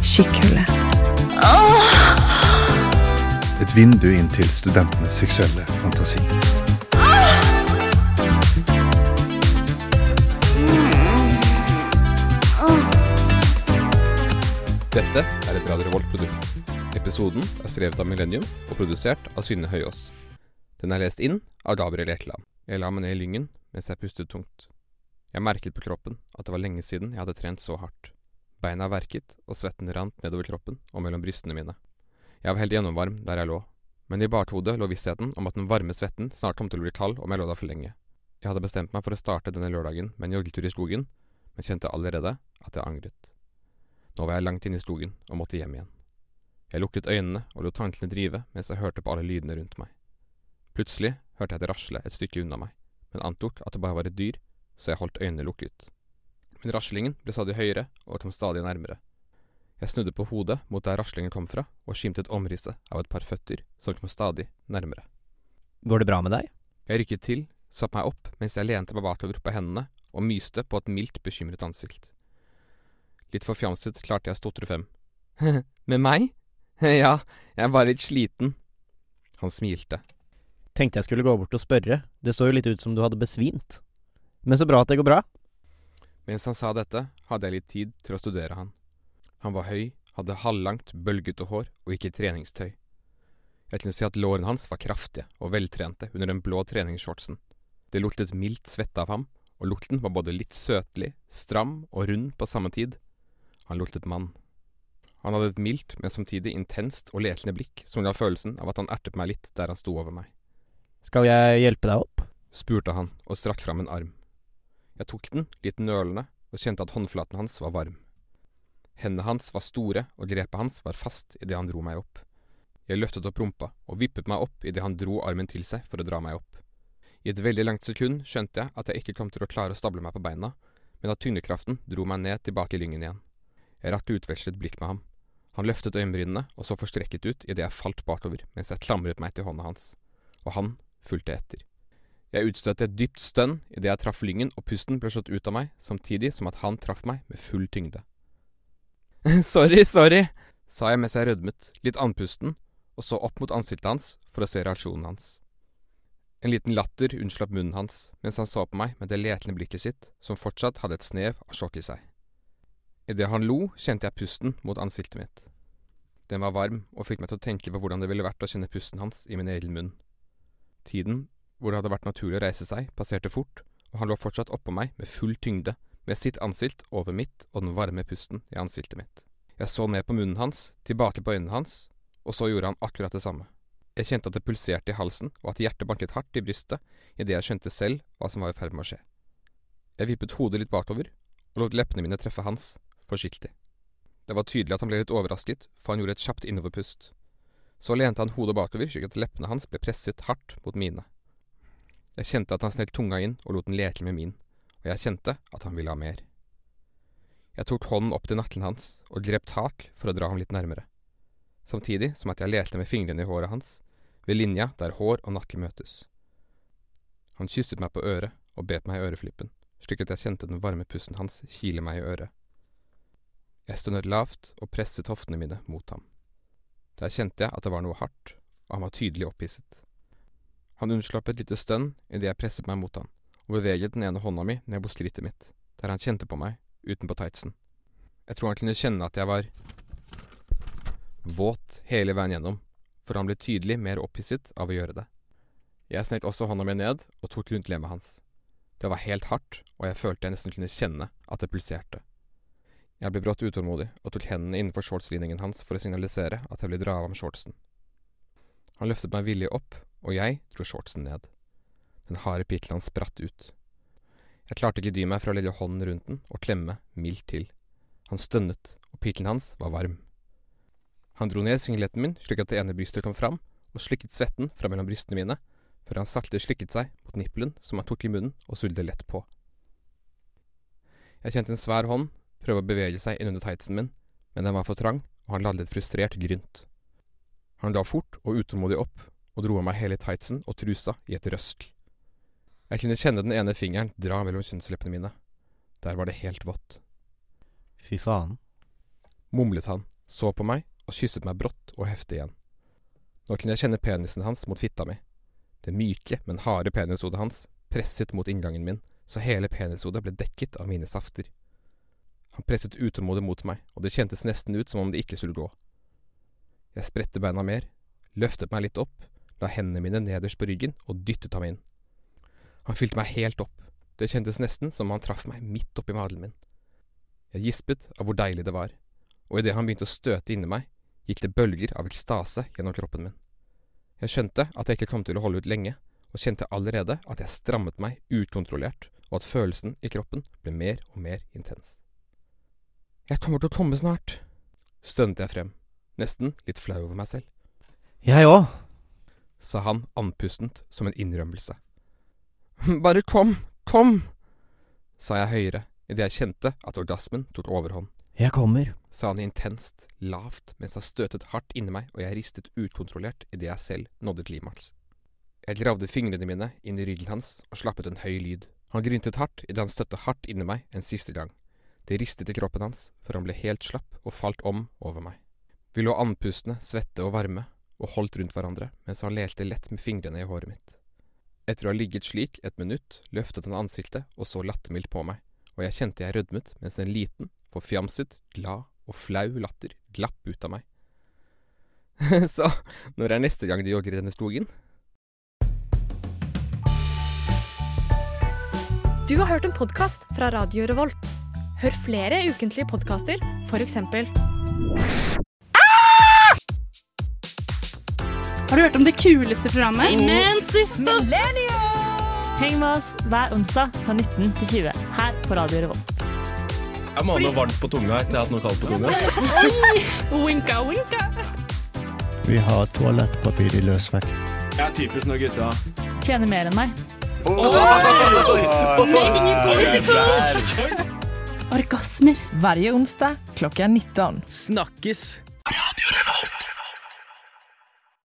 Kikkhullet. Et vindu inn til studentenes seksuelle fantasi. Dette er et Radio Revolt-produkt. Episoden er skrevet av Millennium og produsert av Synne Høyås. Den er lest inn av Gabriel Ekeland. Jeg la meg ned i lyngen mens jeg pustet tungt. Jeg merket på kroppen at det var lenge siden jeg hadde trent så hardt. Beina verket, og svetten rant nedover kroppen og mellom brystene mine. Jeg var helt gjennomvarm der jeg lå, men i bakhodet lå vissheten om at den varme svetten snart kom til å bli kald om jeg lå der for lenge. Jeg hadde bestemt meg for å starte denne lørdagen med en joggetur i skogen, men kjente allerede at jeg angret. Nå var jeg langt inne i skogen og måtte hjem igjen. Jeg lukket øynene og lot tankene drive mens jeg hørte på alle lydene rundt meg. Plutselig hørte jeg det rasle et stykke unna meg, men antok at det bare var et dyr, så jeg holdt øynene lukket. Men raslingen ble stadig høyere og kom stadig nærmere. Jeg snudde på hodet mot der raslingen kom fra, og skimte et omrisse av et par føtter som kom stadig nærmere. Går det bra med deg? Jeg rykket til, satte meg opp mens jeg lente meg bakover på hendene og myste på et mildt bekymret ansikt. Litt forfjamset klarte jeg å stotre frem. Med meg? Ja, jeg er bare litt sliten. Han smilte. Tenkte jeg skulle gå bort og spørre, det så jo litt ut som du hadde besvimt. Men så bra at det går bra. Mens han sa dette, hadde jeg litt tid til å studere han. Han var høy, hadde halvlangt, bølgete hår og ikke treningstøy. Jeg kunne si at lårene hans var kraftige og veltrente under den blå treningsshortsen. Det luktet mildt svette av ham, og lukten var både litt søtlig, stram og rund på samme tid. Han luktet mann. Han hadde et mildt, men samtidig intenst og letende blikk som ga følelsen av at han ertet meg litt der han sto over meg. Skal jeg hjelpe deg opp? spurte han og strakk fram en arm. Jeg tok den, litt nølende, og kjente at håndflaten hans var varm. Hendene hans var store, og grepet hans var fast idet han dro meg opp. Jeg løftet opp rumpa og vippet meg opp idet han dro armen til seg for å dra meg opp. I et veldig langt sekund skjønte jeg at jeg ikke kom til å klare å stable meg på beina, men at tyngdekraften dro meg ned tilbake i lyngen igjen. Jeg rakk utvekslet blikk med ham. Han løftet øyenbrynene og så forstrekket ut idet jeg falt bakover mens jeg klamret meg til hånda hans, og han fulgte etter. Jeg utstøtte et dypt stønn idet jeg traff lyngen og pusten ble slått ut av meg, samtidig som at han traff meg med full tyngde. sorry, sorry, sa jeg mens jeg rødmet, litt andpusten, og så opp mot ansiktet hans for å se reaksjonen hans. En liten latter unnslapp munnen hans mens han så på meg med det letende blikket sitt, som fortsatt hadde et snev av sjokk i seg. Idet han lo, kjente jeg pusten mot ansiktet mitt. Den var varm og fikk meg til å tenke på hvordan det ville vært å kjenne pusten hans i min egen munn. Tiden hvor det hadde vært naturlig å reise seg, passerte fort, og han lå fortsatt oppå meg med full tyngde, med sitt ansikt over mitt og den varme pusten i ansiktet mitt. Jeg så ned på munnen hans, tilbake på øynene hans, og så gjorde han akkurat det samme. Jeg kjente at det pulserte i halsen, og at hjertet banket hardt i brystet idet jeg skjønte selv hva som var i ferd med å skje. Jeg vippet hodet litt bakover, og lot leppene mine treffe hans, forsiktig. Det var tydelig at han ble litt overrasket, for han gjorde et kjapt innoverpust. Så lente han hodet bakover slik at leppene hans ble presset hardt mot mine. Jeg kjente at han snelt tunga inn og lot den leke med min, og jeg kjente at han ville ha mer. Jeg tok hånden opp til nakken hans og grep tak for å dra ham litt nærmere, samtidig som at jeg lette med fingrene i håret hans, ved linja der hår og nakke møtes. Han kysset meg på øret og bet meg i øreflippen, slik at jeg kjente den varme pusten hans kile meg i øret. Jeg stønnet lavt og presset hoftene mine mot ham. Der kjente jeg at det var noe hardt, og han var tydelig opphisset. Han unnslapp et lite stønn idet jeg presset meg mot han, og beveget den ene hånda mi ned på skrittet mitt, der han kjente på meg, utenpå tightsen. Jeg tror han kunne kjenne at jeg var våt hele veien gjennom, for han ble tydelig mer opphisset av å gjøre det. Jeg snek også hånda mi ned og tok rundt lemmet hans. Det var helt hardt, og jeg følte jeg nesten kunne kjenne at det pulserte. Jeg ble brått utålmodig og tok hendene innenfor shortslinningen hans for å signalisere at jeg ville dra av ham shortsen. Han løftet meg villig opp, og jeg dro shortsen ned. Den harde pikkelen hans spratt ut. Jeg klarte ikke dy meg fra å legge hånden rundt den og klemme mildt til. Han stønnet, og pikkelen hans var varm. Han dro ned singleten min slik at det ene brystet kom fram, og slikket svetten fra mellom brystene mine, før han sakte slikket seg mot nippelen som han tok i munnen og sulte lett på. Jeg kjente en svær hånd prøve å bevege seg innunder tightsen min, men den var for trang, og han ladde et frustrert grynt. Han la fort og utålmodig opp og dro av meg hele tightsen og trusa i et røsk. Jeg kunne kjenne den ene fingeren dra mellom kjønnsleppene mine. Der var det helt vått. Fy faen. mumlet han, så på meg og kysset meg brått og heftig igjen. Nå kunne jeg kjenne penisen hans mot fitta mi. Det myke, men harde penishodet hans presset mot inngangen min, så hele penishodet ble dekket av mine safter. Han presset utålmodig mot meg, og det kjentes nesten ut som om det ikke skulle gå. Jeg spredte beina mer, løftet meg litt opp, la hendene mine nederst på ryggen og dyttet ham inn. Han fylte meg helt opp, det kjentes nesten som om han traff meg midt oppi madelen min. Jeg gispet av hvor deilig det var, og idet han begynte å støte inni meg, gikk det bølger av ekstase gjennom kroppen min. Jeg skjønte at jeg ikke kom til å holde ut lenge, og kjente allerede at jeg strammet meg ukontrollert, og at følelsen i kroppen ble mer og mer intens. Jeg kommer til å komme snart, stønnet jeg frem, nesten litt flau over meg selv, Jeg òg. Sa han andpustent som en innrømmelse. Bare kom, kom, sa jeg høyere idet jeg kjente at orgasmen tok overhånd. Jeg kommer. sa han intenst, lavt, mens han støtet hardt inni meg og jeg ristet ukontrollert idet jeg selv nådde klimaks. Jeg gravde fingrene mine inn i ryggen hans og slappet en høy lyd. Han gryntet hardt idet han støtte hardt inni meg en siste gang. Det ristet i kroppen hans, for han ble helt slapp og falt om over meg. Vi lå andpustne, svette og varme, og holdt rundt hverandre mens han lelte lett med fingrene i håret mitt. Etter å ha ligget slik et minutt, løftet han ansiktet og så lattermildt på meg, og jeg kjente jeg rødmet mens en liten, forfjamset, glad og flau latter glapp ut av meg. Så når er neste gang du jogger i denne skogen? Du har hørt en podkast fra Radio Revolt. Hør flere ukentlige podkaster, f.eks. Har du hørt om det kuleste programmet? Men Millennium! Heng med oss hver onsdag fra 19 til 20 her på Radio Revolt. Jeg må ha noe varmt på tunga etter jeg har hatt noe kaldt på tunga. Winka, winka. Vi har toalettpapir i løsvekt. Jeg er typisk når gutta Tjener mer enn meg. Orgasmer. Hver onsdag klokka 19. Snakkes!